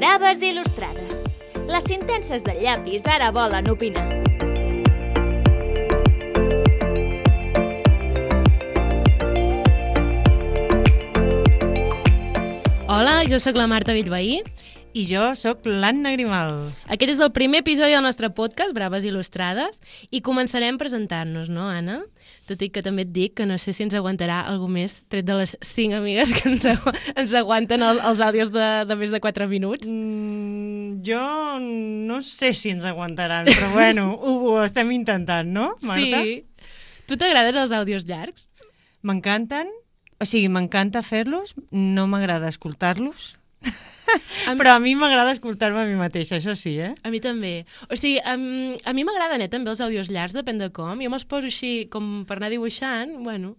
Braves il·lustrades. Les sentències de llapis ara volen opinar. Hola, jo sóc la Marta Bellveí. I jo sóc l'Anna Grimal. Aquest és el primer episodi del nostre podcast, Braves Il·lustrades, i començarem presentant-nos, no, Anna? Tot i que també et dic que no sé si ens aguantarà algú més, tret de les cinc amigues que ens, agu ens aguanten el, els àudios de, de més de 4 minuts. Mm, jo no sé si ens aguantaran, però bueno, ho, ho estem intentant, no, Marta? Sí. Tu t'agraden els àudios llargs? M'encanten, o sigui, m'encanta fer-los, no m'agrada escoltar-los, però a mi m'agrada escoltar-me a mi mateixa, això sí, eh? A mi també. O sigui, a, a mi m'agraden eh, també els àudios llargs, depèn de com. Jo me'ls poso així com per anar dibuixant, bueno.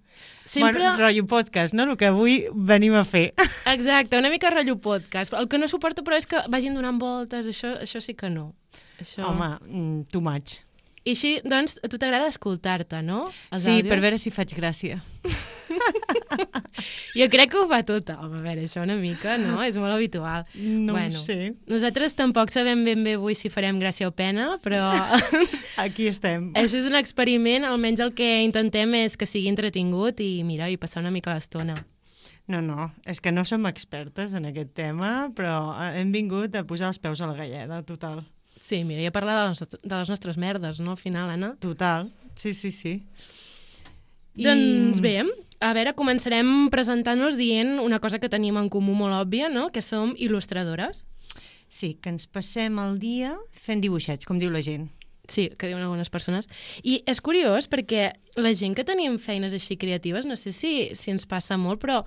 Sempre... Bueno, rotllo podcast, no? El que avui venim a fer. Exacte, una mica rotllo podcast. El que no suporto, però, és que vagin donant voltes, això, això sí que no. Això... Home, mm, too much. I així, doncs, a tu t'agrada escoltar-te, no? Els sí, àudios? per veure si faig gràcia. Jo crec que ho fa tothom, a veure, això una mica, no? És molt habitual. No bueno, sé. Nosaltres tampoc sabem ben bé avui si farem gràcia o pena, però Aquí estem. això és un experiment, almenys el que intentem és que sigui entretingut i, mira, i passar una mica l'estona. No, no, és que no som expertes en aquest tema, però hem vingut a posar els peus a la galleda, total. Sí, mira, i a parlar de les, de les nostres merdes, no, al final, Anna? Total, sí, sí, sí. I... Doncs bé, a veure, començarem presentant-nos dient una cosa que tenim en comú molt òbvia, no? Que som il·lustradores. Sí, que ens passem el dia fent dibuixets, com diu la gent. Sí, que diuen algunes persones. I és curiós perquè la gent que tenim feines així creatives, no sé si, si ens passa molt, però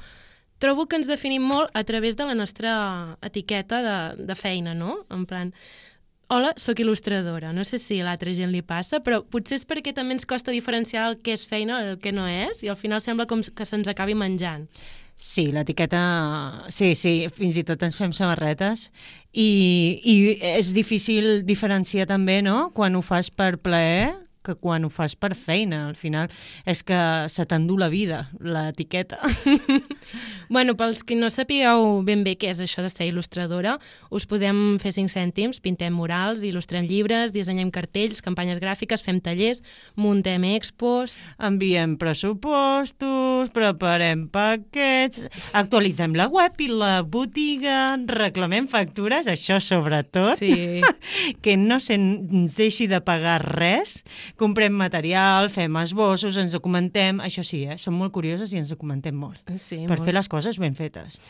trobo que ens definim molt a través de la nostra etiqueta de, de feina, no? En plan, hola, sóc il·lustradora. No sé si a l'altra gent li passa, però potser és perquè també ens costa diferenciar el que és feina el que no és, i al final sembla com que se'ns acabi menjant. Sí, l'etiqueta... Sí, sí, fins i tot ens fem samarretes i, i és difícil diferenciar també, no?, quan ho fas per plaer que quan ho fas per feina. Al final és que se t'endú la vida, l'etiqueta. Bueno, pels que no sapigueu ben bé què és això de ser il·lustradora, us podem fer 5 cèntims, pintem murals, il·lustrem llibres, dissenyem cartells, campanyes gràfiques, fem tallers, muntem expos... Enviem pressupostos, preparem paquets, actualitzem la web i la botiga, reclamem factures, això sobretot, Sí, que no se'ns deixi de pagar res, comprem material, fem esbossos, ens documentem, això sí, eh? som molt curioses i ens documentem molt, sí. per molt. fer les coses ben fetes.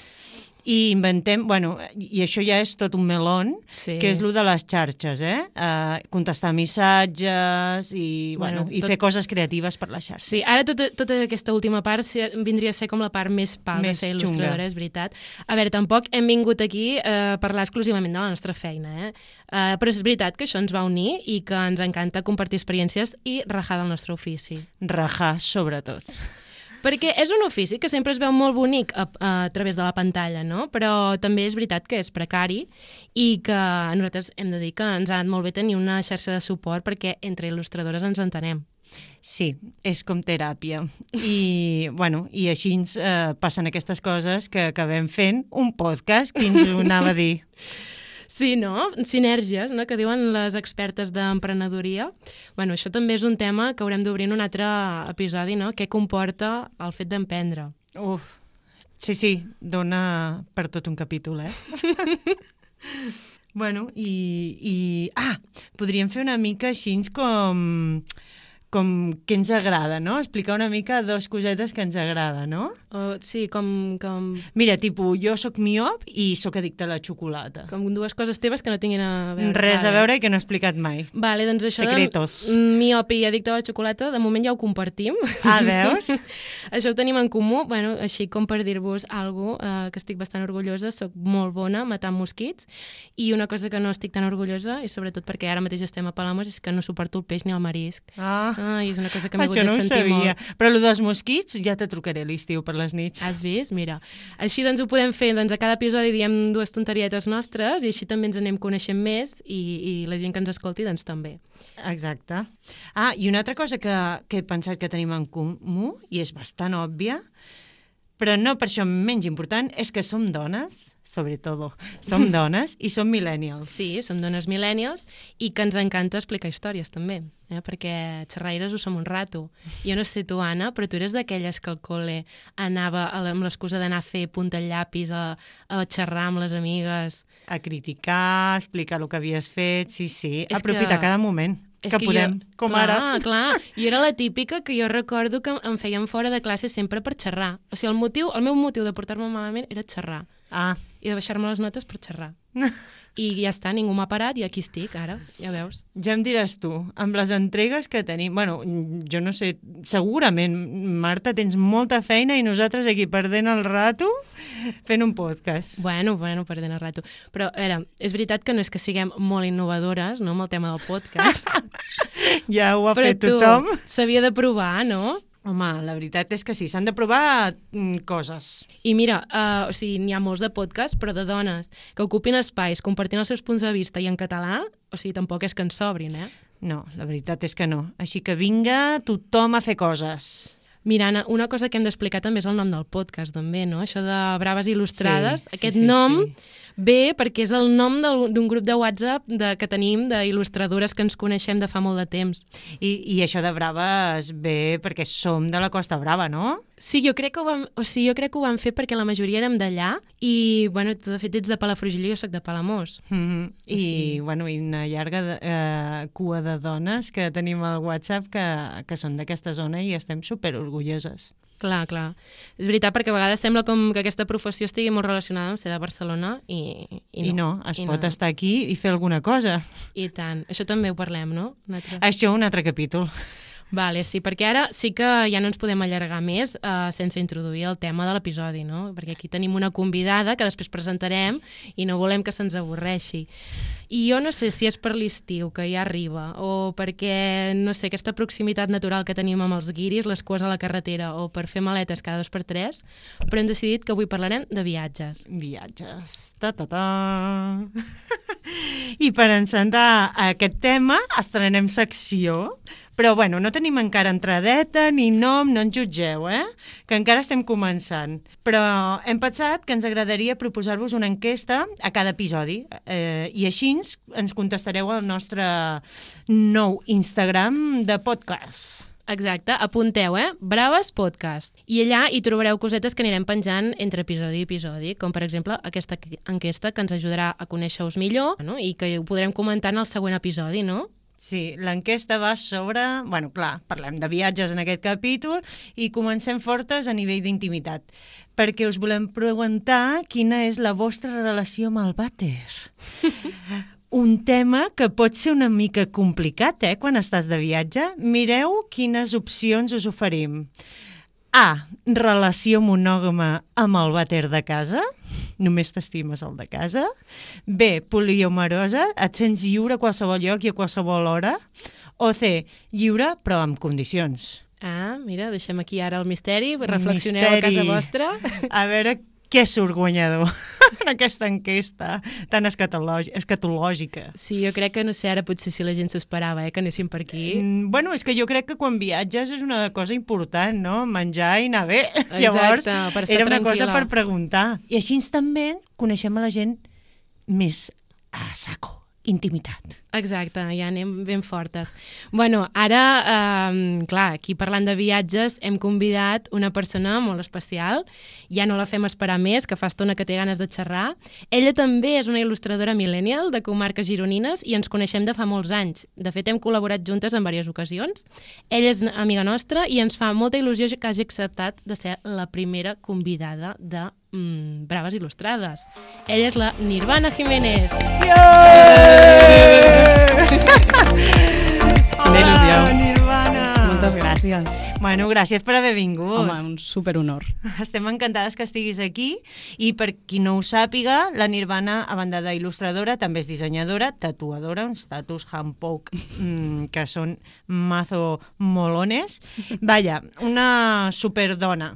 I inventem, bueno, i això ja és tot un melón, Sí. que és lo de les xarxes, eh? Uh, contestar missatges i, Bueno, bueno, i tot- fer coses creatives per les xarxes. Sí, ara tota, tota aquesta última part vindria a ser com la part més pal Més de ser xunga. il·lustradora, és veritat. A veure, tampoc hem vingut aquí eh, a parlar exclusivament de la nostra feina, eh? Uh, però és veritat que això ens va unir i que ens encanta compartir experiències i rajar del nostre ofici. Rajar, sobretot. Perquè és un ofici que sempre es veu molt bonic a, a través de la pantalla, no? Però també és veritat que és precari i que nosaltres hem de dir que ens ha anat molt bé tenir una xarxa de suport perquè entre il·lustradores ens entenem. Sí, és com teràpia. I, bueno, i així ens eh, passen aquestes coses que acabem fent un podcast, qui ens ho anava a dir. Sí, no? Sinergies, no? que diuen les expertes d'emprenedoria. Bueno, això també és un tema que haurem d'obrir en un altre episodi, no? Què comporta el fet d'emprendre. Uf, sí, sí, dona per tot un capítol, eh? bueno, i, i... Ah, podríem fer una mica així com com què ens agrada, no? Explicar una mica dos cosetes que ens agrada, no? O, sí, com, com, Mira, tipus, jo sóc miop i sóc addicte a la xocolata. com dues coses teves que no tinguin a veure. Res a Vale. veure i que no he explicat mai. Vale, doncs això Secretos. de miopi i addicte a la xocolata, de moment ja ho compartim. Ah, veus? això ho tenim en comú, bueno, així com per dir-vos alguna eh, que estic bastant orgullosa, sóc molt bona matant mosquits, i una cosa que no estic tan orgullosa, i sobretot perquè ara mateix estem a Palamós, és que no suporto el peix ni el marisc. Ah, Ai, és una cosa que m'he hagut de no ho sentir sabia. molt. Però el dels mosquits ja te trucaré l'estiu per les nits. Has vist? Mira. Així doncs ho podem fer, doncs a cada episodi diem dues tonterietes nostres i així també ens anem coneixent més i, i la gent que ens escolti doncs també. Exacte. Ah, i una altra cosa que, que he pensat que tenim en comú, i és bastant òbvia, però no per això menys important, és que som dones sobre todo. Som dones i som millennials. Sí, som dones millennials i que ens encanta explicar històries també, eh? perquè xerraires ho som un rato. Jo no sé tu, Anna, però tu eres d'aquelles que al col·le anava a amb l'excusa d'anar a fer punta al llapis, a, a xerrar amb les amigues. A criticar, explicar el que havies fet, sí, sí. És Aprofitar que- cada moment És que, podem, jo, com clar, ara. Clar, jo era la típica que jo recordo que em feien fora de classe sempre per xerrar. O sigui, el, motiu, el meu motiu de portar-me malament era xerrar Ah, i de baixar-me les notes per xerrar. I ja està, ningú m'ha parat i aquí estic, ara, ja veus. ja em diràs tu, amb les entregues que tenim... Bueno, jo no sé, segurament, Marta, tens molta feina i nosaltres aquí perdent el rato fent un podcast. Bueno, bueno, perdent el rato. Però, a veure, és veritat que no és que siguem molt innovadores, no?, amb el tema del podcast, Ja ho ha però fet tu, tothom. s'havia de provar, no? Home, la veritat és que sí, s'han de provar mm, coses. I mira, uh, o sigui, n'hi ha molts de podcasts, però de dones que ocupin espais compartint els seus punts de vista i en català, o sigui, tampoc és que ens sobrin, eh? No, la veritat és que no. Així que vinga tothom a fer coses. Mira, Anna, una cosa que hem d'explicar també és el nom del podcast, també, no? Això de Braves Il·lustrades. Sí, sí, Aquest sí, nom sí. Ve perquè és el nom d'un grup de WhatsApp de, que tenim d'il·lustradores que ens coneixem de fa molt de temps. I, I això de Braves ve perquè som de la Costa Brava, no? Sí, jo crec que ho vam, o sigui, jo crec que ho vam fer perquè la majoria érem d'allà i, bueno, tu de fet ets de Palafrugell i jo soc de Palamós. Mm -hmm. I, Sí. bueno, i una llarga de, eh, cua de dones que tenim al WhatsApp que, que són d'aquesta zona i estem super orgulloses. Clar, clar. És veritat, perquè a vegades sembla com que aquesta professió estigui molt relacionada amb ser de Barcelona i, I no, es i pot estar aquí i fer alguna cosa. I tant. Això també ho parlem, no? Un altre... Això un altre capítol. Vale, sí, perquè ara sí que ja no ens podem allargar més uh, sense introduir el tema de l'episodi, no? Perquè aquí tenim una convidada que després presentarem i no volem que se'ns avorreixi. I jo no sé si és per l'estiu, que ja arriba, o perquè, no sé, aquesta proximitat natural que tenim amb els guiris, les cues a la carretera, o per fer maletes cada dos per tres, però hem decidit que avui parlarem de viatges. Viatges. Ta, ta, ta. I per encentar aquest tema estrenem secció, però bueno, no tenim encara entradeta ni nom, no ens jutgeu, eh? Que encara estem començant. Però hem pensat que ens agradaria proposar-vos una enquesta a cada episodi eh, i així ens, contestareu al nostre nou Instagram de podcast. Exacte, apunteu, eh? Braves Podcast. I allà hi trobareu cosetes que anirem penjant entre episodi i episodi, com per exemple aquesta enquesta que ens ajudarà a conèixer-vos millor no? i que ho podrem comentar en el següent episodi, no? Sí, l'enquesta va sobre... Bueno, clar, parlem de viatges en aquest capítol i comencem fortes a nivell d'intimitat, perquè us volem preguntar quina és la vostra relació amb el vàter. Un tema que pot ser una mica complicat, eh, quan estàs de viatge. Mireu quines opcions us oferim. A. Relació monògama amb el vàter de casa. Només t'estimes el de casa. B. Poliamorosa. Et sents lliure a qualsevol lloc i a qualsevol hora. O C. Lliure però amb condicions. Ah, mira, deixem aquí ara el misteri, reflexioneu a casa Misteri. vostra. A veure què surt guanyador en aquesta enquesta tan escatològi- escatològica. Sí, jo crec que, no sé, ara potser si la gent s'ho esperava, eh, que anéssim per aquí. Mm, bueno, és que jo crec que quan viatges és una cosa important, no? Menjar i anar bé. Exacte, Llavors, per estar era una cosa tranquil·la. per preguntar. I així també coneixem a la gent més a saco, intimitat. Exacte, ja anem ben fortes. Bueno, ara, eh, clar, aquí parlant de viatges, hem convidat una persona molt especial, ja no la fem esperar més, que fa estona que té ganes de xerrar. Ella també és una il·lustradora millennial de comarques gironines i ens coneixem de fa molts anys. De fet, hem col·laborat juntes en diverses ocasions. Ella és amiga nostra i ens fa molta il·lusió que hagi acceptat de ser la primera convidada de mm, Braves Il·lustrades. Ella és la Nirvana Jiménez. Quina il·lusió. Nirvana! Moltes gràcies. Bueno, gràcies per haver vingut. Home, un superhonor. Estem encantades que estiguis aquí i per qui no ho sàpiga, la Nirvana, a banda d'il·lustradora, també és dissenyadora, tatuadora, uns tatus handpoke mm, que són mazo molones. Vaja, una superdona.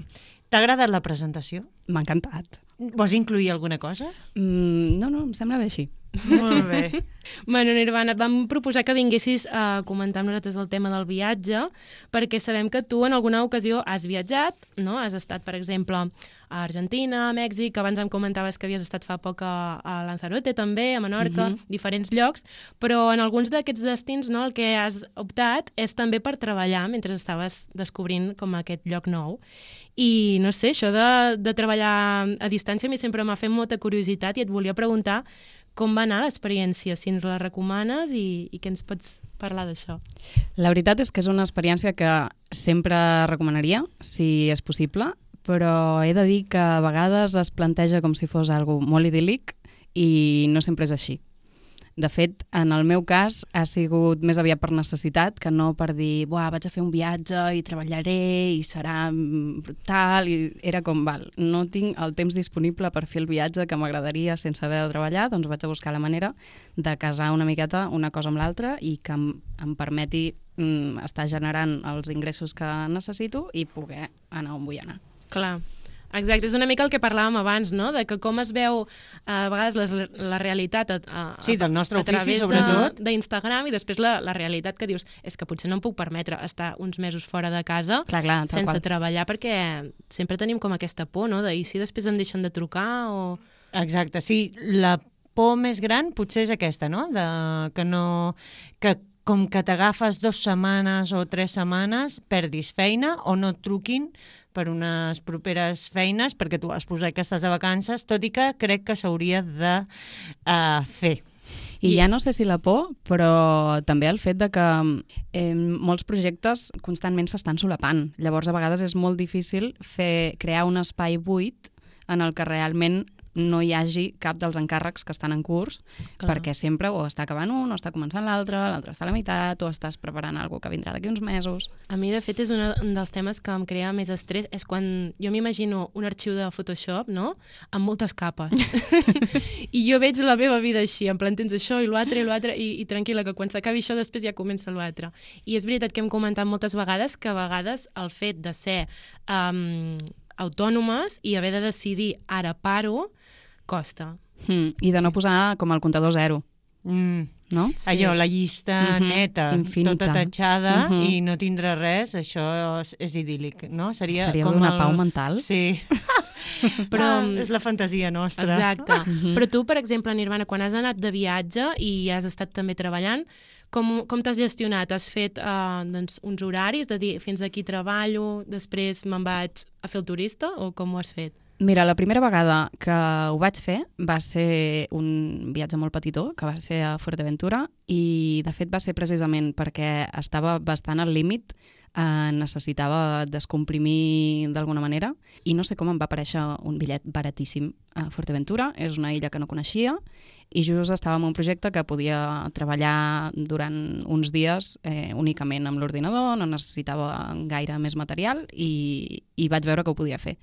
T'ha agradat la presentació? M'ha encantat. Vols incluir alguna cosa? Mm, no, no, em sembla bé així. Molt bé. Bueno, Nirvana, et vam proposar que vinguessis a comentar amb nosaltres el tema del viatge, perquè sabem que tu en alguna ocasió has viatjat, no? Has estat, per exemple, a Argentina, a Mèxic, abans em comentaves que havies estat fa poc a, a Lanzarote també, a Menorca, Mhm. diferents llocs, però en alguns d'aquests destins no, el que has optat és també per treballar mentre estaves descobrint com aquest lloc nou. I no sé, això de, de treballar a distància a mi sempre m'ha fet molta curiositat i et volia preguntar com va anar l'experiència, si ens la recomanes i, i què ens pots parlar d'això. La veritat és que és una experiència que sempre recomanaria, si és possible, però he de dir que a vegades es planteja com si fos algo molt idíl·lic i no sempre és així. De fet, en el meu cas ha sigut més aviat per necessitat que no per dir, buah, vaig a fer un viatge i treballaré i serà mm, brutal. I era com, val, no tinc el temps disponible per fer el viatge que m'agradaria sense haver de treballar, doncs vaig a buscar la manera de casar una miqueta una cosa amb l'altra i que em, em permeti mm, estar generant els ingressos que necessito i poder anar on vull anar. Clar. Exacte, és una mica el que parlàvem abans, no? De que com es veu eh, a vegades les, la realitat a, a, Sí, del nostre a ofici, través sobretot. de- d'Instagram i després la, la realitat que dius és que potser no em puc permetre estar uns mesos fora de casa Clar, clar, sense qual. treballar perquè sempre tenim com aquesta por, no? De, I si després em deixen de trucar o... Exacte, sí. La por més gran potser és aquesta, no? De, que no... Que com que t'agafes dues setmanes o tres setmanes, perdis feina o no et truquin per unes properes feines perquè tu has posat que estàs de vacances, tot i que crec que s'hauria de uh, fer. I ja no sé si la por, però també el fet de que eh, molts projectes constantment s'estan solapant. Llavors, a vegades és molt difícil fer, crear un espai buit en el que realment no hi hagi cap dels encàrrecs que estan en curs, Clar. perquè sempre o està acabant un, o està començant l'altre, l'altre està a la meitat, o estàs preparant alguna que vindrà d'aquí uns mesos. A mi, de fet, és una, un dels temes que em crea més estrès, és quan jo m'imagino un arxiu de Photoshop, no?, amb moltes capes. I jo veig la meva vida així, en plan, tens això i l'altre i l'altre, i, i tranquil·la, que quan s'acabi això després ja comença l'altre. I és veritat que hem comentat moltes vegades que a vegades el fet de ser um, autònomes i haver de decidir ara paro, costa. Mm, I de no posar com el comptador zero, Mm. no? Sí. Allò, la llista Mhm, neta, infinita. tota tatxada Mhm. i no tindre res, això és, és idíl·lic, no? Seria, Seria com d'una el... pau mental. Sí. Però- ah, és la fantasia nostra. Exacte. Mhm. Però tu, per exemple, Nirvana, quan has anat de viatge i has estat també treballant, com, com t'has gestionat? Has fet uh, doncs, uns horaris de dir fins aquí treballo, després me'n vaig a fer el turista o com ho has fet? Mira, la primera vegada que ho vaig fer va ser un viatge molt petitó, que va ser a Fuerteventura, i de fet va ser precisament perquè estava bastant al límit, eh, necessitava descomprimir d'alguna manera, i no sé com em va aparèixer un bitllet baratíssim a Fuerteventura, és una illa que no coneixia, i just estava en un projecte que podia treballar durant uns dies eh, únicament amb l'ordinador, no necessitava gaire més material, i, i vaig veure que ho podia fer.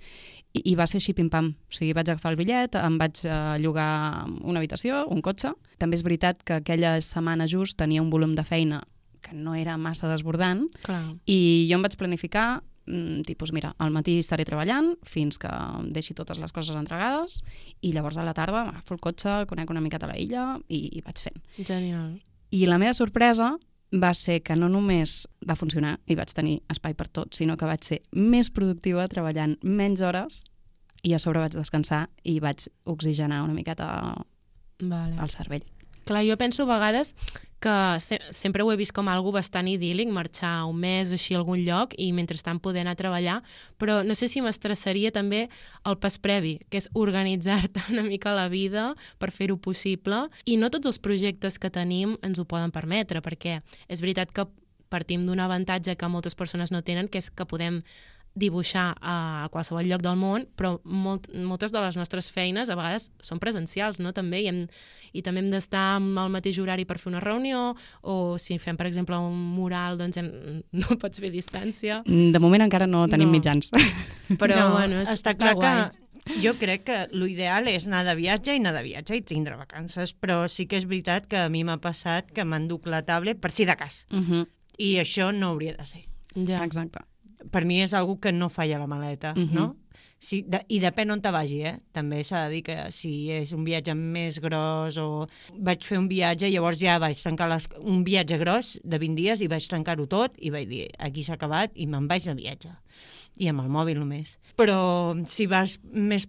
I, I va ser així pim-pam. O sigui, vaig agafar el bitllet, em vaig eh, llogar una habitació, un cotxe. També és veritat que aquella setmana just tenia un volum de feina que no era massa desbordant Clar. i jo em vaig planificar mm, tipus, mira, al matí estaré treballant fins que deixi totes les coses entregades i llavors a la tarda m'agafo el cotxe, conec una miqueta la illa i, i vaig fent. Genial. I la meva sorpresa va ser que no només va funcionar i vaig tenir espai per tot, sinó que vaig ser més productiva treballant menys hores i a sobre vaig descansar i vaig oxigenar una miqueta Vale. el cervell. Clar, jo penso a vegades que se sempre ho he vist com algo bastant idíl·lic, marxar un mes o així a algun lloc i mentrestant poder anar a treballar, però no sé si m'estressaria també el pas previ, que és organitzar-te una mica la vida per fer-ho possible. I no tots els projectes que tenim ens ho poden permetre, perquè és veritat que partim d'un avantatge que moltes persones no tenen, que és que podem dibuixar a qualsevol lloc del món, però molt, moltes de les nostres feines a vegades són presencials, no? També, i, hem, i també hem d'estar amb el mateix horari per fer una reunió, o si fem, per exemple, un mural, doncs hem, no pots fer distància. De moment encara no tenim No. mitjans. Però, no, bueno, és, està, està clar guai. que jo crec que l'ideal és anar de viatge i anar de viatge i tindre vacances, però sí que és veritat que a mi m'ha passat que m'enduc la tablet per si de cas. Uh -huh. I això no hauria de ser. Ja. Exacte. Per mi és algo que no falla la maleta, Mhm. no? Sí, de, I depèn on te vagi, eh? També s'ha de dir que si és un viatge més gros o... Vaig fer un viatge, llavors ja vaig tancar les... un viatge gros de 20 dies i vaig tancar-ho tot i vaig dir, aquí s'ha acabat i me'n vaig de viatge. I amb el mòbil només. Però si vas més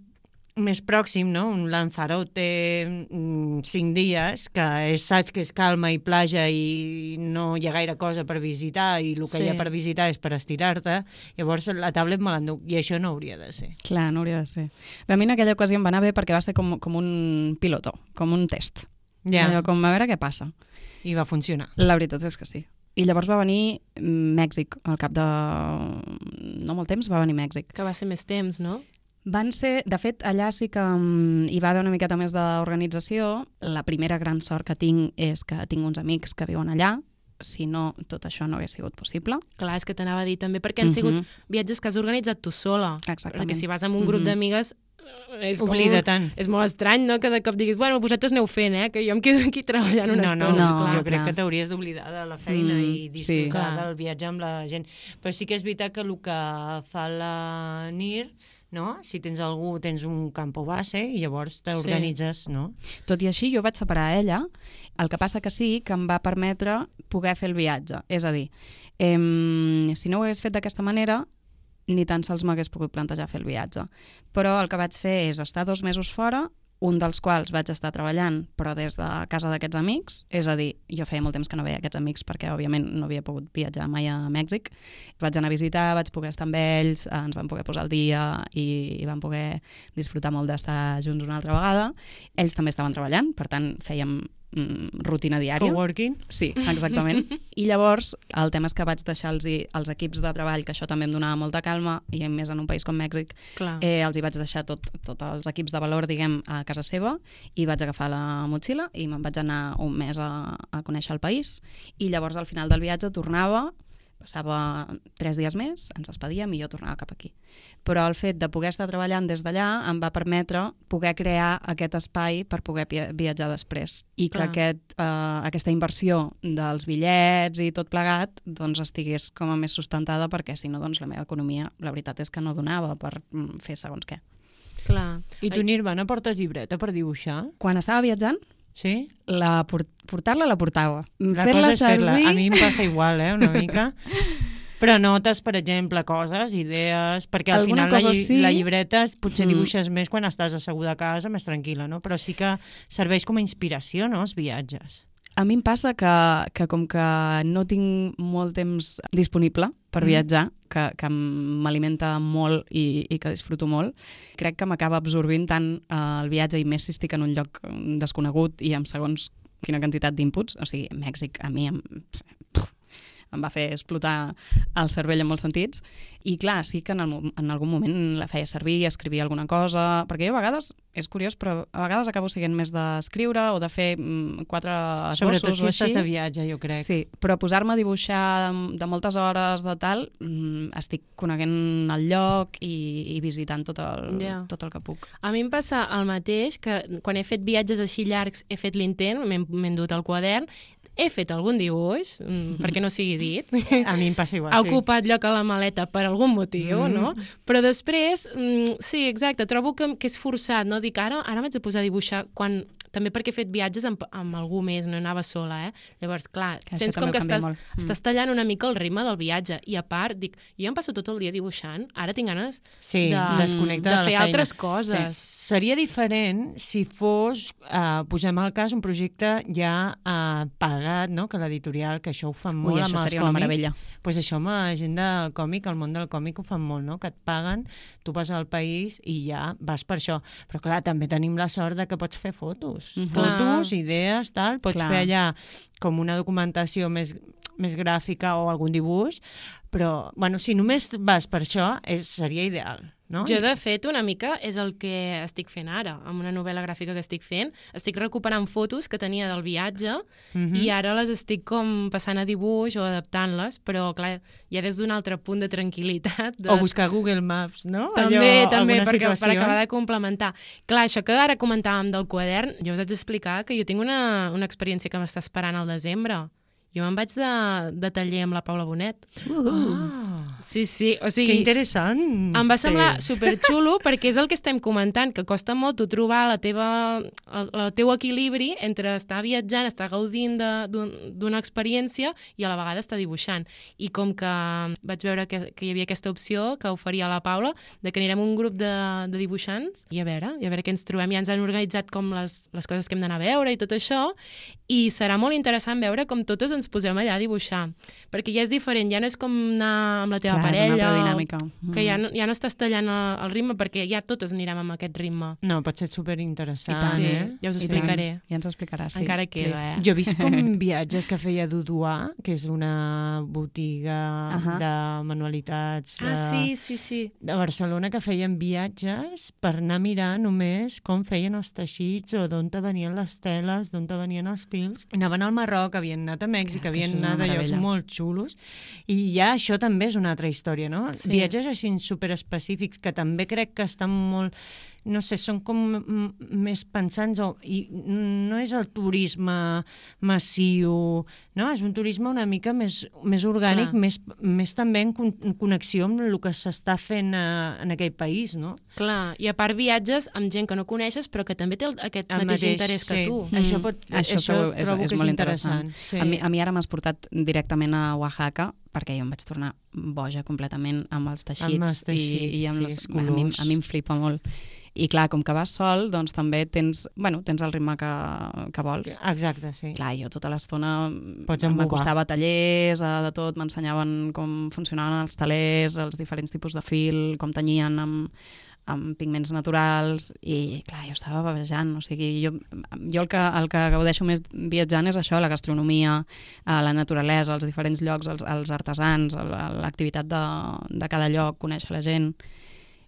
més pròxim, no? un Lanzarote, mm, cinc dies, que és, saps que és calma i platja i no hi ha gaire cosa per visitar i el que Sí. hi ha per visitar és per estirar-te, llavors la tablet me l'enduc i això no hauria de ser. Clar, no hauria de ser. Bé, a mi en aquella ocasió em va anar bé perquè va ser com, com un piloto, com un test. Ja, Allò, com a veure què passa. i va funcionar. La veritat és que sí. I llavors va venir Mèxic, al cap de no molt temps va venir Mèxic. Que va ser més temps, no? Van ser, de fet, allà sí que um, hi va haver una miqueta més d'organització. La primera gran sort que tinc és que tinc uns amics que viuen allà, si no, tot això no hagués sigut possible. Clar, és que t'anava a dir també, perquè han sigut Mhm. viatges que has organitzat tu sola. Exactament. Perquè si vas amb un grup Mhm. d'amigues eh, és com... Oblida tant. És molt estrany, no?, que de cop diguis, bueno, vosaltres aneu fent, eh?, que jo em quedo aquí treballant una no, no, estona. no, clar. jo crec clar. que t'hauries d'oblidar de la feina Mm, i disfrutar sí. Del viatge amb la gent. Però sí que és veritat que el que fa la NIR, no? si tens algú, tens un campo base i llavors t'organitzes, no? Tot i així, jo vaig separar a ella, el que passa que sí que em va permetre poder fer el viatge. És a dir, em, si no ho hagués fet d'aquesta manera, ni tan sols m'hagués pogut plantejar fer el viatge. Però el que vaig fer és estar dos mesos fora, un dels quals vaig estar treballant, però des de casa d'aquests amics, és a dir, jo feia molt temps que no veia aquests amics perquè, òbviament, no havia pogut viatjar mai a Mèxic. Vaig anar a visitar, vaig poder estar amb ells, eh, ens vam poder posar al dia i, i vam poder disfrutar molt d'estar junts una altra vegada. Ells també estaven treballant, per tant, fèiem mm, rutina diària. Coworking. Sí, exactament. I llavors, el tema és que vaig deixar els, els equips de treball, que això també em donava molta calma, i més en un país com Mèxic, Clar. eh, els hi vaig deixar tot, tot els equips de valor, diguem, a casa seva, i vaig agafar la motxilla i me'n vaig anar un mes a, a conèixer el país, i llavors al final del viatge tornava, passava tres dies més, ens despedíem i jo tornava cap aquí. Però el fet de poder estar treballant des d'allà em va permetre poder crear aquest espai per poder viatjar després i que Clar. aquest, eh, aquesta inversió dels bitllets i tot plegat doncs estigués com a més sustentada perquè si no doncs la meva economia la veritat és que no donava per mm, fer segons què. Clar. I tu, Nirvana, portes llibreta per dibuixar? Quan estava viatjant, Sí? la por portar-la la portava. La Fer-la cosa és servir... A mi em passa igual, eh, una mica. Però notes, per exemple, coses, idees... Perquè al Alguna final la, lli sí. la llibreta potser Mm. dibuixes més quan estàs asseguda a casa, més tranquil·la, no? Però sí que serveix com a inspiració, no?, els viatges. A mi em passa que, que com que no tinc molt temps disponible per Mm. viatjar, que, que m'alimenta molt i, i que disfruto molt, crec que m'acaba absorbint tant eh, el viatge i més si estic en un lloc desconegut i amb segons quina quantitat d'inputs, o sigui, Mèxic a mi em, em va fer explotar el cervell en molts sentits. I clar, sí que en, el, en algun moment la feia servir, escrivia alguna cosa, perquè jo a vegades, és curiós, però a vegades acabo sent més d'escriure o de fer mm, quatre esbossos Sobretot si o estàs de viatge, jo crec. Sí, però posar-me a dibuixar de, de moltes hores de tal, mm, estic coneguent el lloc i, i visitant tot el, Ja. tot el que puc. A mi em passa el mateix, que quan he fet viatges així llargs he fet l'intent, m'he endut el quadern, he fet algun dibuix, mm, perquè no sigui dit, A mi em passa igual, ha sí. ocupat lloc a la maleta per algun motiu, Mm. no? Però després, mm, sí, exacte, trobo que, que és forçat, no? Dic, ara, ara m'haig de posar a dibuixar quan... També perquè he fet viatges amb, amb algú més, no anava sola, eh? Llavors, clar, Que sents com que estàs, molt. Mm. estàs tallant una mica el ritme del viatge. I a part, dic, jo em passo tot el dia dibuixant, ara tinc ganes Sí, de, desconnecta de de fer feina. altres coses. Seria diferent si fos, eh, posem al cas, un projecte ja eh, pagat, no? que l'editorial, que això ho fan molt Ui, amb això els seria una còmics. meravella. pues això amb la gent del còmic, el món del còmic ho fan molt, no? que et paguen, tu vas al país i ja vas per això. Però clar, també tenim la sort de que pots fer fotos. Mhm. Fotos, idees, tal, pots Clar. fer allà com una documentació més, més gràfica o algun dibuix, però, bueno, si només vas per això, és, seria ideal, no? Jo, de fet, una mica és el que estic fent ara, amb una novel·la gràfica que estic fent. Estic recuperant fotos que tenia del viatge Mhm. i ara les estic com passant a dibuix o adaptant-les, però, clar, ja des d'un altre punt de tranquil·litat. De... O buscar Google Maps, no? També, Allò, també, perquè, per acabar de complementar. Clar, això que ara comentàvem del quadern, jo us haig d'explicar que jo tinc una, una experiència que m'està esperant al desembre. Jo me'n vaig de, de taller amb la Paula Bonet. Ah, Sí, sí, o Que sigui... interessant. Em va semblar Sí. superxulo perquè és el que estem comentant, que costa molt tu trobar la teva, el, el teu equilibri entre estar viatjant, estar gaudint d'una experiència i a la vegada estar dibuixant. I com que vaig veure que, que hi havia aquesta opció que oferia la Paula, de que anirem un grup de, de dibuixants i a veure, i a veure què ens trobem. Ja ens han organitzat com les, les coses que hem d'anar a veure i tot això, i serà molt interessant veure com totes ens posem allà a dibuixar, perquè ja és diferent, ja no és com anar amb la teva Clar, és una parella, altra o- dinàmica. que ja Mm. no, ja no estàs tallant el, ritme perquè ja totes anirem amb aquest ritme. No, pot ser superinteressant, tant, eh? ja us ho I tant. explicaré. Ja ens ho explicaràs, sí. Encara queda, eh? Jo he vist com viatges que feia Duduà, que és una botiga Ahà. de manualitats Ah, eh, sí, sí, sí. de Barcelona que feien viatges per anar a mirar només com feien els teixits o d'on te venien les teles, d'on te venien els fils. Anaven al Marroc, havien anat a Mèxic, És que havien anat a llocs molt xulos i ja això també és una altra història, no? Sí. Viatges així superespecífics que també crec que estan molt no sé, són com més pensants o, i no és el turisme massiu, no? És un turisme una mica més, més orgànic, Clar. més, més també en con en connexió amb el que s'està fent a, en aquell país, no? Clar, i a part viatges amb gent que no coneixes però que també té el, aquest El mateix, interès que sí. tu. Això, Mm, pot, això això, trobo- és- trobo és que és molt interessant. interessant. Sí. A, mi, a mi ara m'has portat directament a Oaxaca perquè jo em vaig tornar boja completament amb els teixits, Amb els teixits, i, i amb sí, les, els a, mi, colors. a mi em flipa molt. I clar, com que vas sol, doncs també tens, bueno, tens el ritme que, que vols. Exacte, sí. Clar, jo tota l'estona m'acostava a tallers, a de tot, m'ensenyaven com funcionaven els talers, els diferents tipus de fil, com tenyien amb, amb pigments naturals i clar, jo estava bavejant, o sigui, jo, jo el, que, el que gaudeixo més viatjant és això, la gastronomia, eh, la naturalesa, els diferents llocs, els, els artesans, la- l'activitat de, de cada lloc, conèixer la gent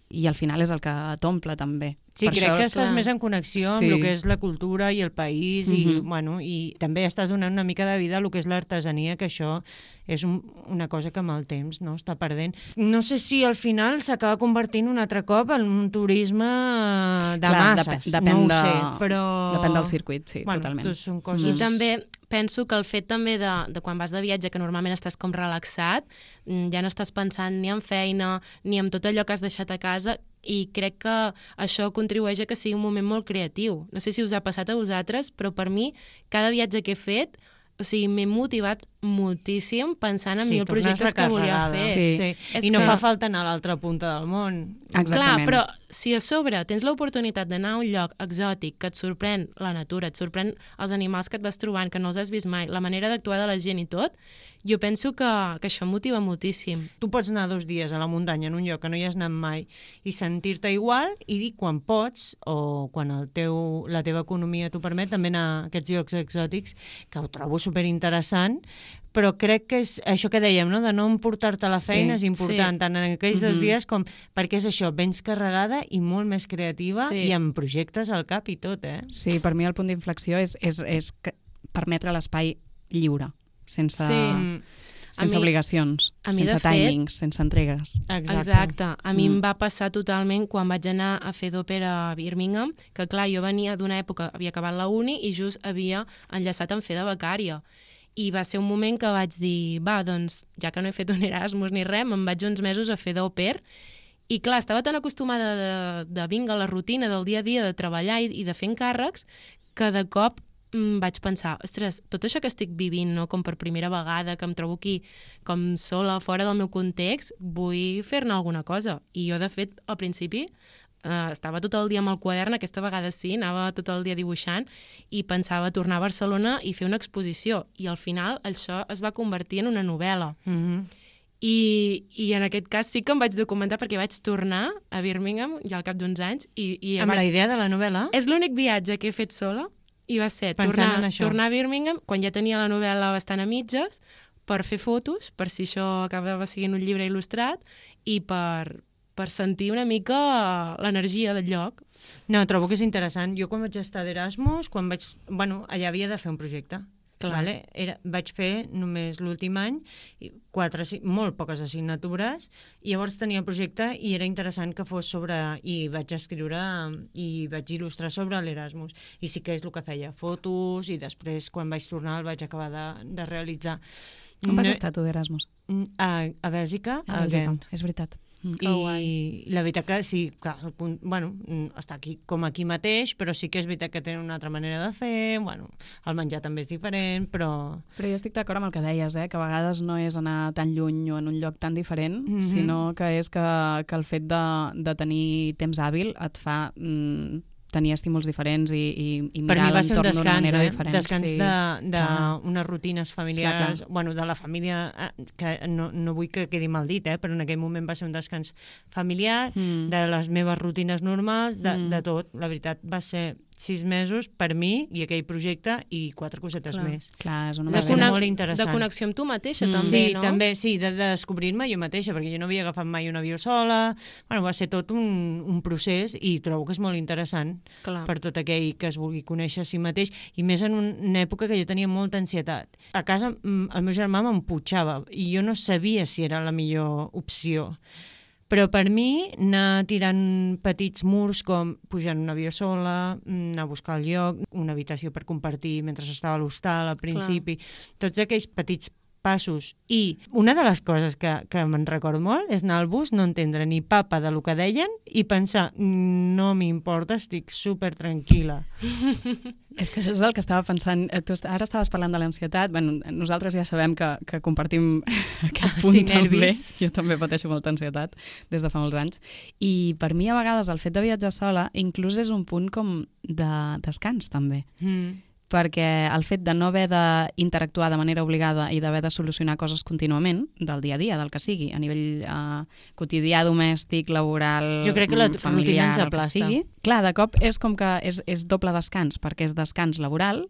i al final és el que t'omple també. Sí, Per crec això, que estàs clar. més en connexió amb Sí. el que és la cultura i el país i, Mhm. bueno, i també estàs donant una mica de vida a el que és l'artesania, que això és un, una cosa que amb el temps no està perdent. No sé si al final s'acaba convertint un altre cop en un turisme de Clar, masses, dep- depèn no ho de- sé, però... Depèn del circuit, sí, bueno, totalment. tot són I coses... també penso que el fet també de, de quan vas de viatge, que normalment estàs com relaxat, mm, ja no estàs pensant ni en feina, ni en tot allò que has deixat a casa, i crec que això contribueix a que sigui un moment molt creatiu. No sé si us ha passat a vosaltres, però per mi, cada viatge que he fet, o sigui, m'he motivat moltíssim pensant en Sí, mil projectes que volia fer. Sí. sí. I no que- fa falta anar a l'altra punta del món. Clar, Exactament. però si a sobre tens l'oportunitat d'anar a un lloc exòtic que et sorprèn la natura, et sorprèn els animals que et vas trobant, que no els has vist mai, la manera d'actuar de la gent i tot, jo penso que, que això motiva moltíssim. Tu pots anar dos dies a la muntanya en un lloc que no hi has anat mai i sentir-te igual i dir quan pots o quan el teu, la teva economia t'ho permet també anar a aquests llocs exòtics que ho trobo superinteressant però crec que és això que dèiem, no? de no emportar-te la Sí, feina és important, sí. tant en aquells dos Mhm. dies com perquè és això, vens carregada i molt més creativa Sí. i amb projectes al cap i tot, eh? Sí, per mi el punt d'inflexió és, és, és que permetre l'espai lliure, sense, Sí. Mm, sense A mi- obligacions, a mi, sense fet- timings, sense entregues. exacte. Exacte. A mi Mm. em va passar totalment quan vaig anar a fer d'òpera a Birmingham, que clar, jo venia d'una època, havia acabat la uni i just havia enllaçat en fer de becària. I va ser un moment que vaig dir, va, doncs, ja que no he fet un Erasmus ni res, me'n vaig uns mesos a fer d'òper i clar, estava tan acostumada de, de vinga la rutina del dia a dia, de treballar i, i de fer encàrrecs, que de cop mm, vaig pensar, ostres, tot això que estic vivint, no, com per primera vegada, que em trobo aquí com sola, fora del meu context, vull fer-ne alguna cosa. I jo, de fet, al principi, eh, estava tot el dia amb el quadern, aquesta vegada sí, anava tot el dia dibuixant, i pensava tornar a Barcelona i fer una exposició. I al final això es va convertir en una novel·la. Mhm. I, I en aquest cas sí que em vaig documentar perquè vaig tornar a Birmingham ja al cap d'uns anys i, i Amb vaig... la idea de la novel·la? És l'únic viatge que he fet sola i va ser Pensant tornar, tornar a Birmingham quan ja tenia la novel·la bastant a mitges per fer fotos, per si això acabava sent un llibre il·lustrat i per, per sentir una mica l'energia del lloc. No, trobo que és interessant. Jo quan vaig estar d'Erasmus, quan vaig... Bueno, allà havia de fer un projecte. Clar. Vale? Era, vaig fer només l'últim any quatre, molt poques assignatures i llavors tenia el projecte i era interessant que fos sobre... i vaig escriure i vaig il·lustrar sobre l'Erasmus i sí que és el que feia, fotos i després quan vaig tornar el vaig acabar de, de realitzar On vas No- estar tu d'Erasmus? Mm, A, a Bèlgica, A a Bèlgica, Ghent. és veritat. Mm. I la veritat que sí, que el punt, bueno, mm, està aquí com aquí mateix, però sí que és veritat que tenen una altra manera de fer, bueno, el menjar també és diferent, però... Però jo estic d'acord amb el que deies, eh? que a vegades no és anar tan lluny o en un lloc tan diferent, mm. -hmm. sinó que és que, que el fet de, de tenir temps hàbil et fa mm, tenir estímuls diferents i, i, i Per mirar mi va ser un l'entorn d'una descans, manera eh? diferent. Descans sí. de, d'unes rutines familiars, Clar, bueno, de la família, eh, que no, no vull que quedi mal dit, eh? però en aquell moment va ser un descans familiar, Mm. de les meves rutines normals, de, Mm. de tot. La veritat va ser sis mesos per mi i aquell projecte i quatre cosetes Clar. més. Clar, és una De, meravella. molt interessant. de connexió amb tu mateixa, Mm. també, sí, no? també, sí, de, de descobrir-me jo mateixa, perquè jo no havia agafat mai un avió sola. Bueno, va ser tot un, un procés i trobo que és molt interessant Clar. per tot aquell que es vulgui conèixer a si mateix, i més en un- una època que jo tenia molta ansietat. A casa mm, el meu germà m'emputxava i jo no sabia si era la millor opció. Però per mi anar tirant petits murs com pujar en un avió sola, mm, anar a buscar el lloc, una habitació per compartir mentre estava a l'hostal al principi, tots aquells petits passos. I una de les coses que, que me'n recordo molt és anar al bus, no entendre ni papa de lo que deien i pensar, "Mm, no m'importa, estic super tranquil·la. És que això és el que estava pensant. Eh, Tu ara estaves parlant de l'ansietat. Bueno, nosaltres ja sabem que, que compartim aquest punt Sí, també. nervis. Jo també pateixo molta ansietat des de fa molts anys. I per mi, a vegades, el fet de viatjar sola inclús és un punt com de descans, també. Mm. Perquè el fet de no haver d'interactuar de manera obligada i d'haver de solucionar coses contínuament, del dia a dia, del que sigui, a nivell eh, quotidià, domèstic, laboral, Jo crec que la mm, familiar, ens el que aplasta. sigui. Clar, de cop és com que és, és doble descans, perquè és descans laboral,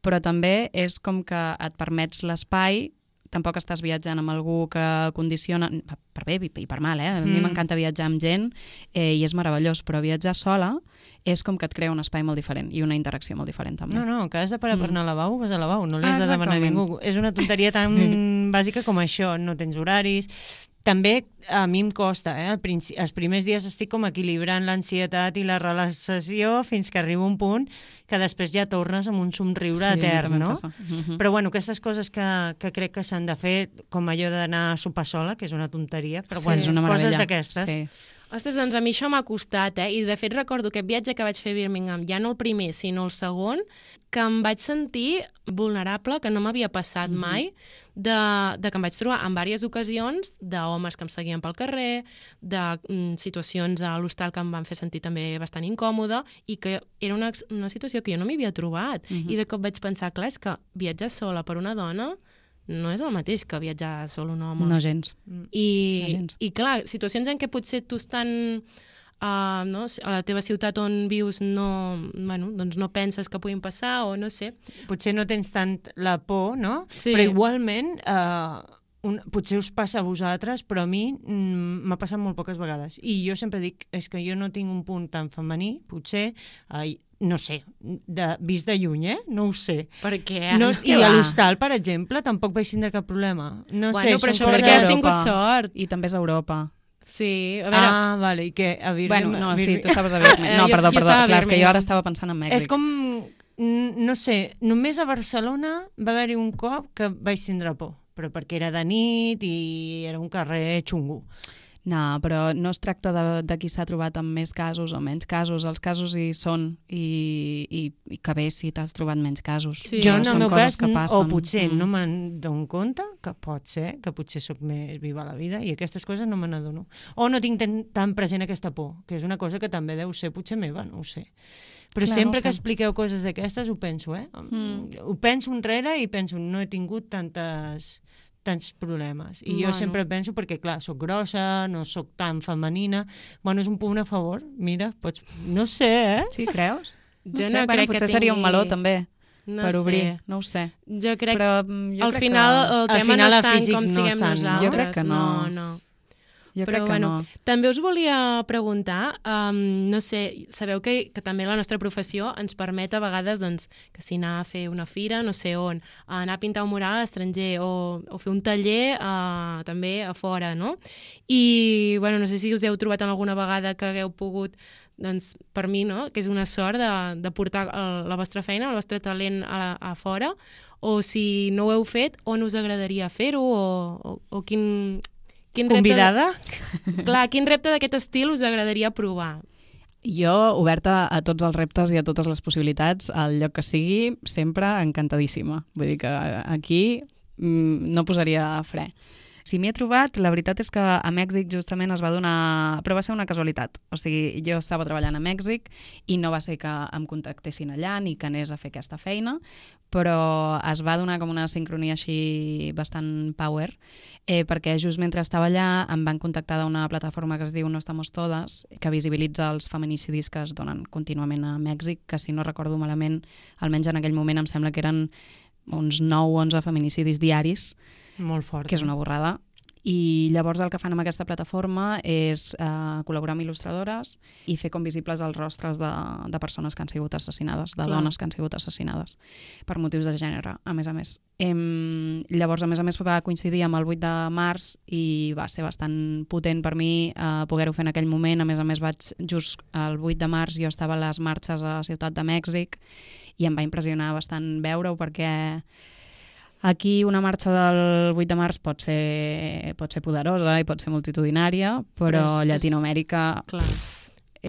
però també és com que et permets l'espai tampoc estàs viatjant amb algú que condiciona, per bé i per mal, eh? A mi Mm. m'encanta viatjar amb gent eh, i és meravellós, però viatjar sola és com que et crea un espai molt diferent i una interacció molt diferent també. No, no, que has de parar per Mm. anar al lavabo, vas al lavabo, no li Ah, has de demanar a ningú. És una tonteria tan bàsica com això, no tens horaris. També a mi em costa, eh? Al princi els primers dies estic com equilibrant l'ansietat i la relaxació fins que arriba un punt que després ja tornes amb un somriure Sí, a etern, no? passa. Mhm. Però bueno, aquestes coses que, que crec que s'han de fer, com allò d'anar a sopar sola, que és una tonteria, però Sí, bueno, és una coses d'aquestes. Sí. Ostres, doncs a mi això m'ha costat, eh? I de fet recordo aquest viatge que vaig fer a Birmingham, ja no el primer, sinó el segon, que em vaig sentir vulnerable, que no m'havia passat mai, de, de que em vaig trobar en diverses ocasions d'homes que em seguien pel carrer, de mm, situacions a l'hostal que em van fer sentir també bastant incòmode, i que era una, una situació que jo no m'hi havia trobat. I de cop vaig pensar, clar, és que viatjar sola per una dona no és el mateix que viatjar sol un home. No gens. I, No gens. I clar, situacions en què potser tu estan uh, no, a la teva ciutat on vius no, bueno, doncs no penses que puguin passar o no sé. potser no tens tant la por, no? Sí. Però igualment, eh, un, potser us passa a vosaltres, però a mi mm, m'ha passat molt poques vegades. I jo sempre dic, és que jo no tinc un punt tan femení, potser, eh, no sé, de, vist de lluny, eh? No ho sé. Perquè... No, no, I a l'hostal, per exemple, tampoc vaig tindre cap problema. No bueno, sé, però això perquè has tingut sort. I també és a Europa. Sí, a veure... Ah, vale, i què? A Birmingham, Bueno, no, sí, tu estaves a Birmingham. No, perdó, perdó. Clar, és que jo ara estava pensant en Mèxic. És com, no sé, només a Barcelona va haver-hi un cop que vaig tindre por, però perquè era de nit i era un carrer xungo. No, però no es tracta de, de qui s'ha trobat amb més casos o menys casos. Els casos hi són i, i, i que bé si t'has trobat menys casos. Sí. jo, Però en el meu cas, o potser Mm. no me'n dono compte, que pot ser, que potser sóc més viva a la vida, i aquestes coses no me n'adono. O no tinc tan, tan present aquesta por, que és una cosa que també deu ser potser meva, no ho sé. Però Clar, sempre no que sé. expliqueu coses d'aquestes ho penso, eh? Mm. Ho penso enrere i penso, no he tingut tantes tants problemes. I Bueno. jo sempre penso, perquè clar, sóc grossa, no sóc tan femenina, bueno, és un punt a favor, mira, pots... No sé, eh? Sí, creus? Jo sé, no bueno, crec que potser seria un tingui- meló, també, no per sé. obrir. No ho sé. Jo crec Però mm, jo al crec final que... el Al tema final no el és tant com no siguem tant- nosaltres. Jo crec que no. No, no. Jo Però crec que bueno, no. també us volia preguntar, um, no sé, sabeu que, que també la nostra professió ens permet a vegades doncs, que si anar a fer una fira, no sé on, anar a pintar un mural a l'estranger o, o fer un taller uh, també a fora, no? I, bueno, no sé si us heu trobat en alguna vegada que hagueu pogut doncs per mi, no?, que és una sort de, de portar el, la vostra feina, el vostre talent a, a fora, o si no ho heu fet, on us agradaria fer-ho, o, o, o quin, quin Convidada? repte... Clar, quin repte d'aquest estil us agradaria provar? Jo, oberta a tots els reptes i a totes les possibilitats, al lloc que sigui, sempre encantadíssima. Vull dir que aquí mm, no posaria fre. Si m'hi he trobat, la veritat és que a Mèxic justament es va donar... Però va ser una casualitat. O sigui, jo estava treballant a Mèxic i no va ser que em contactessin allà ni que anés a fer aquesta feina, però es va donar com una sincronia així bastant power, eh, perquè just mentre estava allà em van contactar d'una plataforma que es diu No Estamos Todes, que visibilitza els feminicidis que es donen contínuament a Mèxic, que si no recordo malament, almenys en aquell moment em sembla que eren uns 9 o 11 feminicidis diaris, Molt fort. que és una borrada. I llavors el que fan amb aquesta plataforma és eh, col·laborar amb il·lustradores i fer com visibles els rostres de, de persones que han sigut assassinades, de Clar. dones que han sigut assassinades per motius de gènere, a més a més. Em, llavors, a més a més, va coincidir amb el 8 de març i va ser bastant potent per mi eh, poder-ho fer en aquell moment. A més a més, vaig just el 8 de març jo estava a les marxes a Ciutat de Mèxic i em va impressionar bastant veure-ho perquè Aquí una marxa del 8 de març pot ser, pot ser poderosa i pot ser multitudinària, però Però és- Llatinoamèrica... Clar.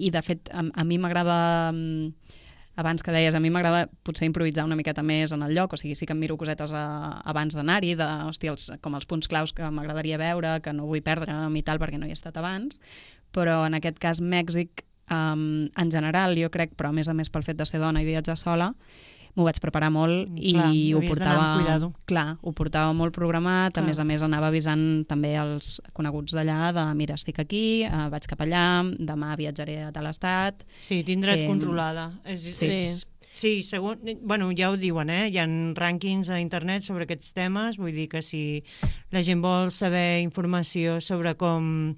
I de fet, a, a mi m'agrada... mm, Abans que deies, a mi m'agrada potser improvisar una miqueta més en el lloc, o sigui, sí que em miro cosetes a, abans d'anar-hi, de, hòstia, els, com els punts claus que m'agradaria veure, que no vull perdre'm i tal, perquè no hi he estat abans, però en aquest cas Mèxic, um, en general, jo crec, però a més a més pel fet de ser dona i viatjar sola, m'ho vaig preparar molt i Clar, ho portava... Clar, ho portava molt programat, Clar. a més a més anava avisant també els coneguts d'allà de mira, estic aquí, eh, vaig cap allà, demà viatjaré a tal estat... Sí, tindre't Em, controlada. És, sí. És, sí, segon, bueno, ja ho diuen, eh? Hi ha rànquings a internet sobre aquests temes, vull dir que si la gent vol saber informació sobre com,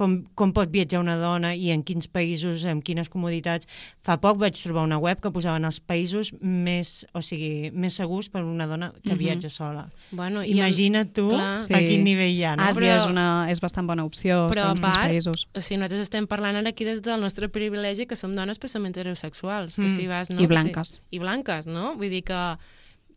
com, com pot viatjar una dona i en quins països, amb quines comoditats. Fa poc vaig trobar una web que posaven els països més, o sigui, més segurs per una dona que Mhm. viatja sola. Bueno, i el- Imagina't tu clar. a quin nivell hi ha, no? Àsia Però- és, una, és bastant bona opció, Però a segons part, països. o sigui, nosaltres estem parlant ara aquí des del nostre privilegi que som dones però som heterosexuals, que Mm. si vas... No, I Que blanques. Si, I blanques, no? Vull dir que,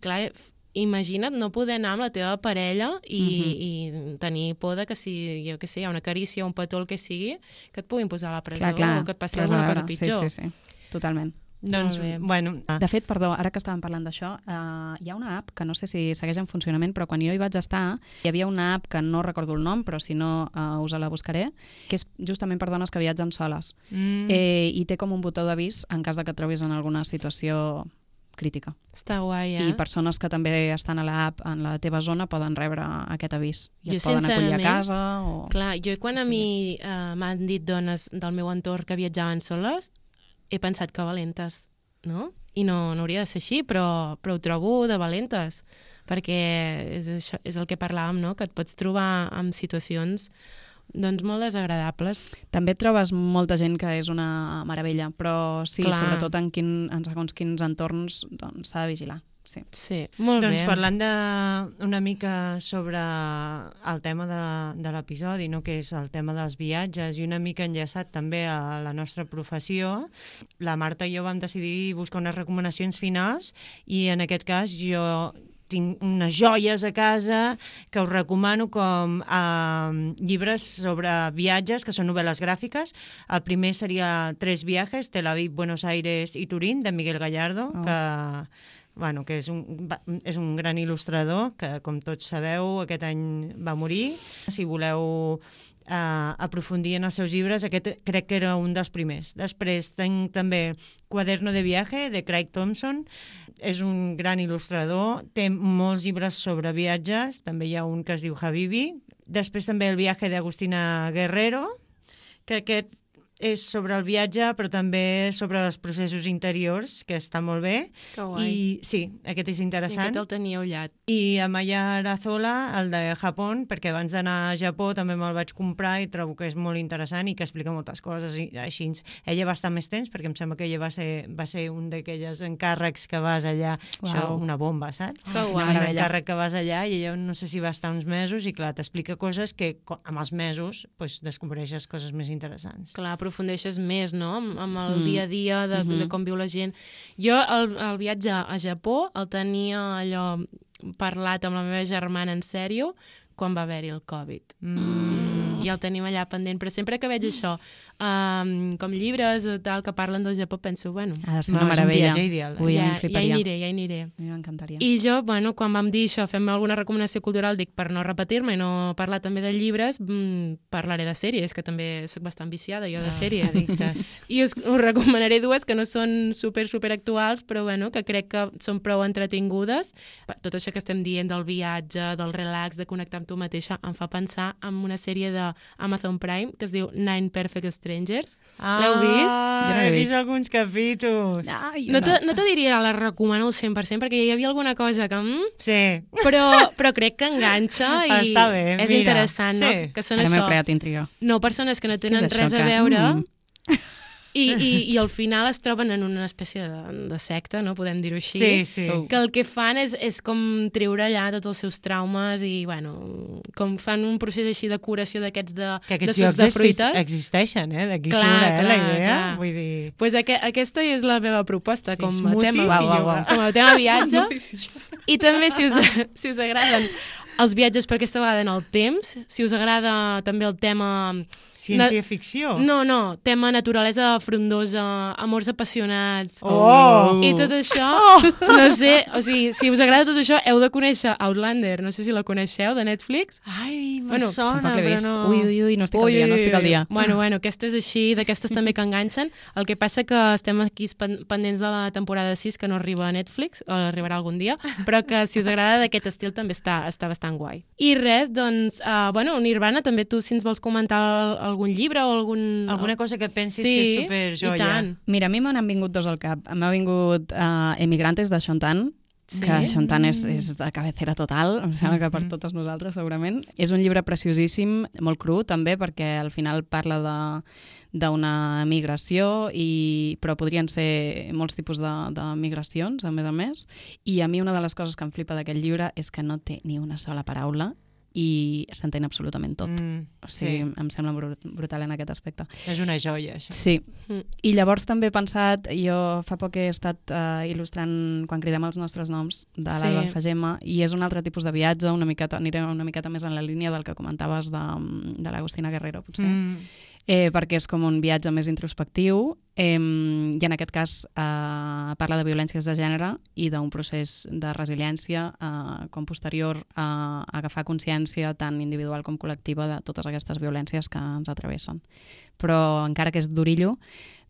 clar, imagina't no poder anar amb la teva parella i, i tenir por de que si, jo què sé, hi ha una carícia o un petó, el que sigui, que et puguin posar a la presó Clar, clar. o que et passi a alguna cosa pitjor. Sí, sí, sí, totalment. Doncs, bé. bueno... ah, De fet, perdó, ara que estàvem parlant d'això, uh, hi ha una app que no sé si segueix en funcionament, però quan jo hi vaig estar, hi havia una app que no recordo el nom, però si no uh, us la buscaré, que és justament per dones que viatgen soles. Mm. Eh, I té com un botó d'avís en cas de que et trobis en alguna situació crítica. Està guai, eh? I persones que també estan a l'app en la teva zona poden rebre aquest avís. I Jo, et poden acollir a casa o... Clar, jo quan a Sí. mi eh, m'han dit dones del meu entorn que viatjaven soles, he pensat que valentes, no? I no, no hauria de ser així, però, però ho trobo de valentes, perquè és, això, és el que parlàvem, no? Que et pots trobar en situacions doncs molt desagradables. També trobes molta gent que és una meravella, però sí, Clar. sobretot en, quin, en segons quins entorns doncs s'ha de vigilar. Sí. Sí, molt Doncs bé. parlant de, una mica sobre el tema de, de l'episodi, no? que és el tema dels viatges, i una mica enllaçat també a la nostra professió, la Marta i jo vam decidir buscar unes recomanacions finals i en aquest cas jo tinc unes joies a casa que us recomano com eh, llibres sobre viatges, que són novel·les gràfiques. El primer seria Tres viajes, Tel Aviv, Buenos Aires i Turín, de Miguel Gallardo, Oh. que bueno, que és un, és un gran il·lustrador que, com tots sabeu, aquest any va morir. Si voleu eh, aprofundir en els seus llibres, aquest crec que era un dels primers. Després tinc també Quaderno de viaje, de Craig Thompson. És un gran il·lustrador, té molts llibres sobre viatges, també hi ha un que es diu Habibi. Després també El viaje d'Agustina Guerrero, que aquest és sobre el viatge, però també sobre els processos interiors, que està molt bé. Que guai. I sí, aquest és I interessant. aquest el tenia ullat. I Amaya Arazola, el de Japó, perquè abans d'anar a Japó també me'l vaig comprar i trobo que és molt interessant i que explica moltes coses i així. Ella va estar més temps perquè em sembla que ella va ser, va ser un d'aquelles encàrrecs que vas allà, Uau. això, una bomba, saps? Que guai. un encàrrec que vas allà i ella no sé si va estar uns mesos i clar, t'explica coses que amb els mesos pues, descobreixes coses més interessants. Clar, aprofundeixes més, no?, amb, amb el Mm. dia a dia de, Mhm. de com viu la gent. Jo el, el viatge a Japó el tenia allò parlat amb la meva germana en sèrio quan va haver-hi el Covid. Mm. I el tenim allà pendent, però sempre que veig això, um, com llibres o tal que parlen del Japó, penso, bueno, Ha de ser una un meravella. viatge ideal, eh? Ui, ja, ja hi aniré, ja hi aniré. A mi m'encantaria. I jo, bueno, quan vam dir això, fem alguna recomanació cultural, dic, per no repetir-me i no parlar també de llibres, mm, parlaré de sèries, que també sóc bastant viciada jo de sèries. Addictes. I us, us recomanaré dues que no són super, super actuals, però bueno, que crec que són prou entretingudes. Tot això que estem dient del viatge, del relax, de connectar amb tu mateixa, em fa pensar en una sèrie d'Amazon Prime que es diu Nine Perfect Strangers. L'heu vist? Ah, Jo no l'he he vist. vist alguns capítols. Ai, No te, no te diria la recomano al 100%, perquè hi havia alguna cosa que... Mm, Sí. però, però crec que enganxa i Està bé, és mira, interessant, no? sí. Que són Ara això, creat intriga. no persones que no tenen és això res a que- veure Mm. I, i, i al final es troben en una espècie de, de secta, no? Podem dir-ho així. Sí, sí. Que el que fan és, és com treure allà tots els seus traumes i, bueno, com fan un procés així de curació d'aquests de, Que de sucs llocs de fruites. existeixen, eh? D'aquí surt, eh, la clar, idea. clar. Vull dir... Pues aqu aquesta és la meva proposta Sí, com, a tema, uau, yoga. uau. com a tema viatge. I també, si us, si us agraden els viatges per aquesta vegada en el temps, si us agrada també el tema... Ciència-ficció. No, no, tema naturalesa frondosa, amors apassionats... Oh! I tot això, no sé, o sigui, si us agrada tot això, heu de conèixer Outlander, no sé si la coneixeu, de Netflix. Ai, me Bueno, sona, però vist. no... Ui, ui, ui, no estic al dia, no estic al dia. Bueno, bueno, aquesta és així, d'aquestes també que enganxen. El que passa que estem aquí pen- pendents de la temporada 6, que no arriba a Netflix, o arribarà algun dia, però que si us agrada d'aquest estil també està, està bastant guai. I res, doncs, uh, bueno, Nirvana, també tu si ens vols comentar al- algun llibre o algun... Alguna cosa que pensis sí, que és super joia. i tant. Mira, a mi me n'han vingut dos al cap. M'ha vingut uh, Emigrantes de Xontan, Sí? que Xontan és, és de cabecera total, em sembla que per Mhm. totes nosaltres segurament. És un llibre preciosíssim, molt cru també, perquè al final parla de d'una migració, i, però podrien ser molts tipus de, de migracions, a més a més. I a mi una de les coses que em flipa d'aquest llibre és que no té ni una sola paraula i s'entén absolutament tot. Mm, O sigui, sí, em sembla brut brutal en aquest aspecte. és una joia, això. Sí. Mm. I llavors també he pensat, jo fa poc he estat uh, il·lustrant quan cridem els nostres noms de Sí. l'Alba Alfagema i és un altre tipus de viatge, una miqueta, aniré una miqueta més en la línia del que comentaves de, de l'Agustina Guerrero, potser. Mm. Mm. Eh, perquè és com un viatge més introspectiu eh, i en aquest cas eh, parla de violències de gènere i d'un procés de resiliència eh, com posterior a agafar consciència tant individual com col·lectiva de totes aquestes violències que ens atravessen. Però encara que és d'orillo,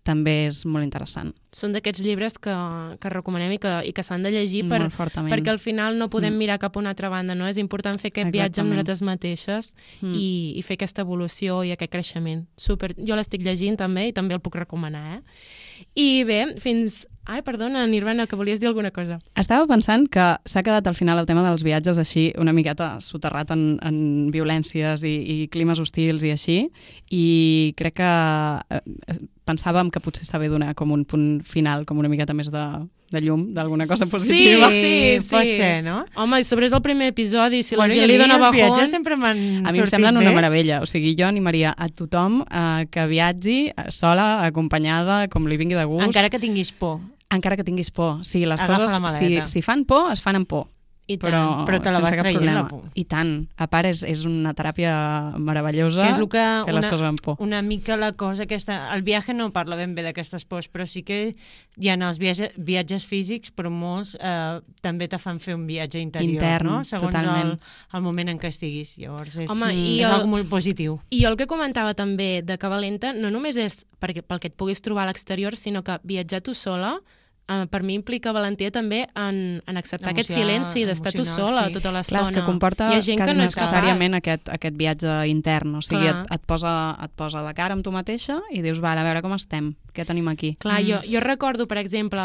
també és molt interessant. Són d'aquests llibres que, que recomanem i que, i que s'han de llegir per, perquè al final no podem Mm. mirar cap a una altra banda, no? És important fer aquest viatge amb Exactament. nosaltres mateixes Mm. i, i fer aquesta evolució i aquest creixement. Super. Jo l'estic llegint també i també el puc recomanar, eh? I bé, fins... Ai, perdona, Nirvana, que volies dir alguna cosa. Estava pensant que s'ha quedat al final el tema dels viatges així una miqueta soterrat en, en violències i, i climes hostils i així i crec que eh, pensàvem que potser s'ha de donar com un punt final, com una miqueta més de, de llum, d'alguna cosa positiva. sí, sí. pot ser, no? Home, i sobre és el primer episodi, si bueno, la gent li dona bajón... viatges sempre m'han A mi em semblen bé. una meravella. O sigui, jo animaria a tothom eh, que viatgi eh, sola, acompanyada, com li vingui de gust. Encara que tinguis por. encara que tinguis por. Sí, les Agafa coses, si, si fan por, es fan amb por. I tant. però, Però te la vas traient, problema. la por. I tant. A part, és, és una teràpia meravellosa Que és el que fer les una- coses amb por. Una mica la cosa aquesta... El viatge no parla ben bé d'aquestes pors, però sí que hi ha els viatges, viatges físics, però molts eh, també te fan fer un viatge interior, Intern, no? Segons el, totalment. el moment en què estiguis. Llavors és, Home, i és el- algo molt positiu. I jo el que comentava també de que valenta no només és perquè, pel que et puguis trobar a l'exterior, sinó que viatjar tu sola eh, per mi implica valentia també en, en acceptar aquest silenci, d'estar tu sola sí. tota Clar, l'estona. és que comporta Hi ha gent que no és necessàriament aquest, aquest viatge intern. O sigui, Clar. et, et, posa, et posa de cara amb tu mateixa i dius, va, a veure com estem, què tenim aquí. Clar, Mm. jo, jo recordo, per exemple,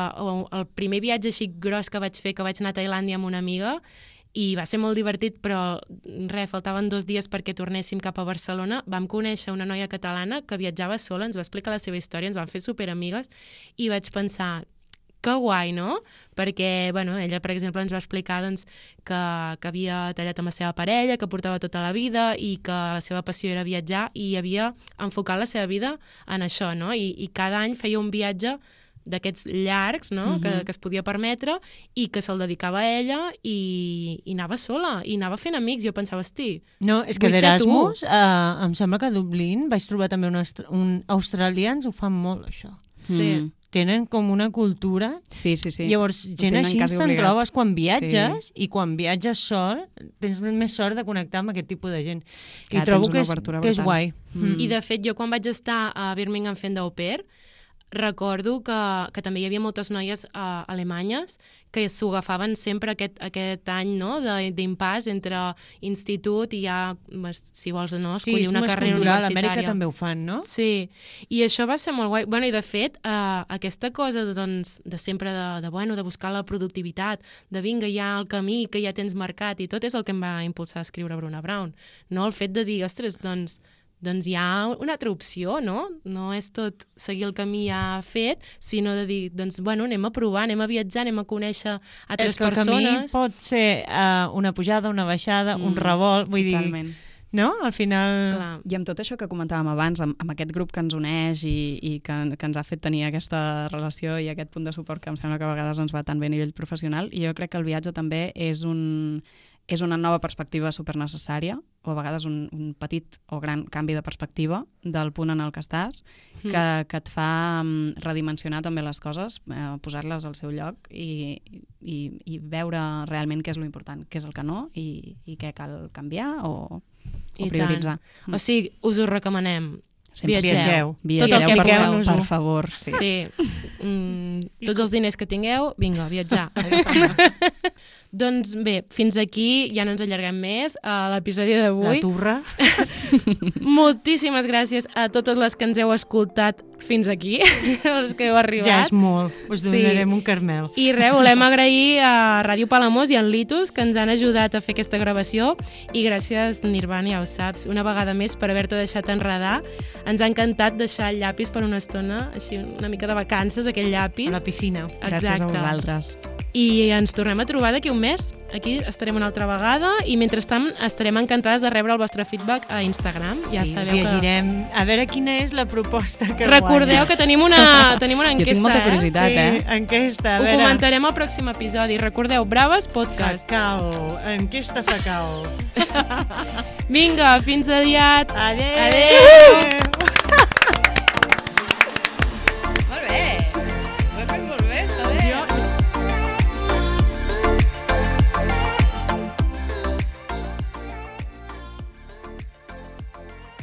el primer viatge així gros que vaig fer, que vaig anar a Tailàndia amb una amiga, i va ser molt divertit, però res, faltaven dos dies perquè tornéssim cap a Barcelona. Vam conèixer una noia catalana que viatjava sola, ens va explicar la seva història, ens vam fer superamigues, i vaig pensar, que guai, no? Perquè, bueno, ella, per exemple, ens va explicar doncs, que, que havia tallat amb la seva parella, que portava tota la vida i que la seva passió era viatjar i havia enfocat la seva vida en això, no? I, i cada any feia un viatge d'aquests llargs, no? Uh -huh. que, que es podia permetre i que se'l dedicava a ella i, i anava sola, i anava fent amics. Jo pensava, hosti, No, és que d'Erasmus, eh, em sembla que a Dublín vaig trobar també un, un australians ho fan molt, això. sí. Mm. Tenen com una cultura Sí, sí, sí. Llavors, gent tenen així te'n trobes quan viatges sí. i quan viatges sol tens més sort de connectar amb aquest tipus de gent. Clar, I trobo que és, que és guai. Mm. I de fet, jo quan vaig estar a Birmingham fent d'au pair, recordo que, que també hi havia moltes noies uh, alemanyes que s'ho agafaven sempre aquest, aquest any no? de- d'impàs entre institut i ja, si vols no, Sí, escollir és una carrera universitària. Amèrica també ho fan, no? Sí, i això va ser molt guai. Bueno, I de fet, eh, aquesta cosa de, doncs, de sempre de, de, bueno, de buscar la productivitat, de vinga, ja el camí que ja tens marcat i tot és el que em va impulsar a escriure Bruna Brown. No? El fet de dir, ostres, doncs, doncs hi ha una altra opció, no? No és tot seguir el camí ja fet, sinó de dir, doncs, bueno, anem a provar, anem a viatjar, anem a conèixer altres és que el persones. camí pot ser uh, una pujada, una baixada, un Mm, revolt, vull dir, Totalment. no? Al final... Clar. I amb tot això que comentàvem abans, amb, amb aquest grup que ens uneix i, i que, que ens ha fet tenir aquesta relació i aquest punt de suport que em sembla que a vegades ens va tan bé a nivell professional, i jo crec que el viatge també és un és una nova perspectiva supernecessària, o a vegades un, un petit o gran canvi de perspectiva del punt en el que estàs, Mm. que, que et fa um, redimensionar també les coses, eh, posar-les al seu lloc i, i, i veure realment què és lo important, què és el que no i, i què cal canviar o, I o prioritzar. tant. O sigui, us ho recomanem. Sempre Viatgeu. Viatgeu. Tot el que per, pugueu. favor, per favor. Sí. Sí. Mm, tots els diners que tingueu, vinga, viatjar. doncs bé, fins aquí, ja no ens allarguem més, a l'episodi La d'avui. turra. Moltíssimes gràcies a totes les que ens heu escoltat fins aquí, els que heu arribat. Ja és molt. Us Sí. donarem un carmel. I res, volem agrair a Ràdio Palamós i a en Litus que ens han ajudat a fer aquesta gravació i gràcies, Nirvana, ja ho saps, una vegada més per haver-te deixat enredar. Ens ha encantat deixar el llapis per una estona, així una mica de vacances, aquell llapis. A la piscina. Gràcies a vosaltres. I ens tornem a trobar d'aquí un mes. Aquí estarem una altra vegada i mentrestant estarem encantades de rebre el vostre feedback a Instagram. Ja sí, sabeu us que... llegirem. A veure quina és la proposta que Recordeu que tenim una, tenim una Jo enquesta, tinc molta eh? curiositat, guanya. eh? Sí, enquesta. A Ho veure. comentarem al pròxim episodi. Recordeu, Braves Podcast. Cacao. Enquesta facao. Vinga, fins aviat. Adéu. Adéu.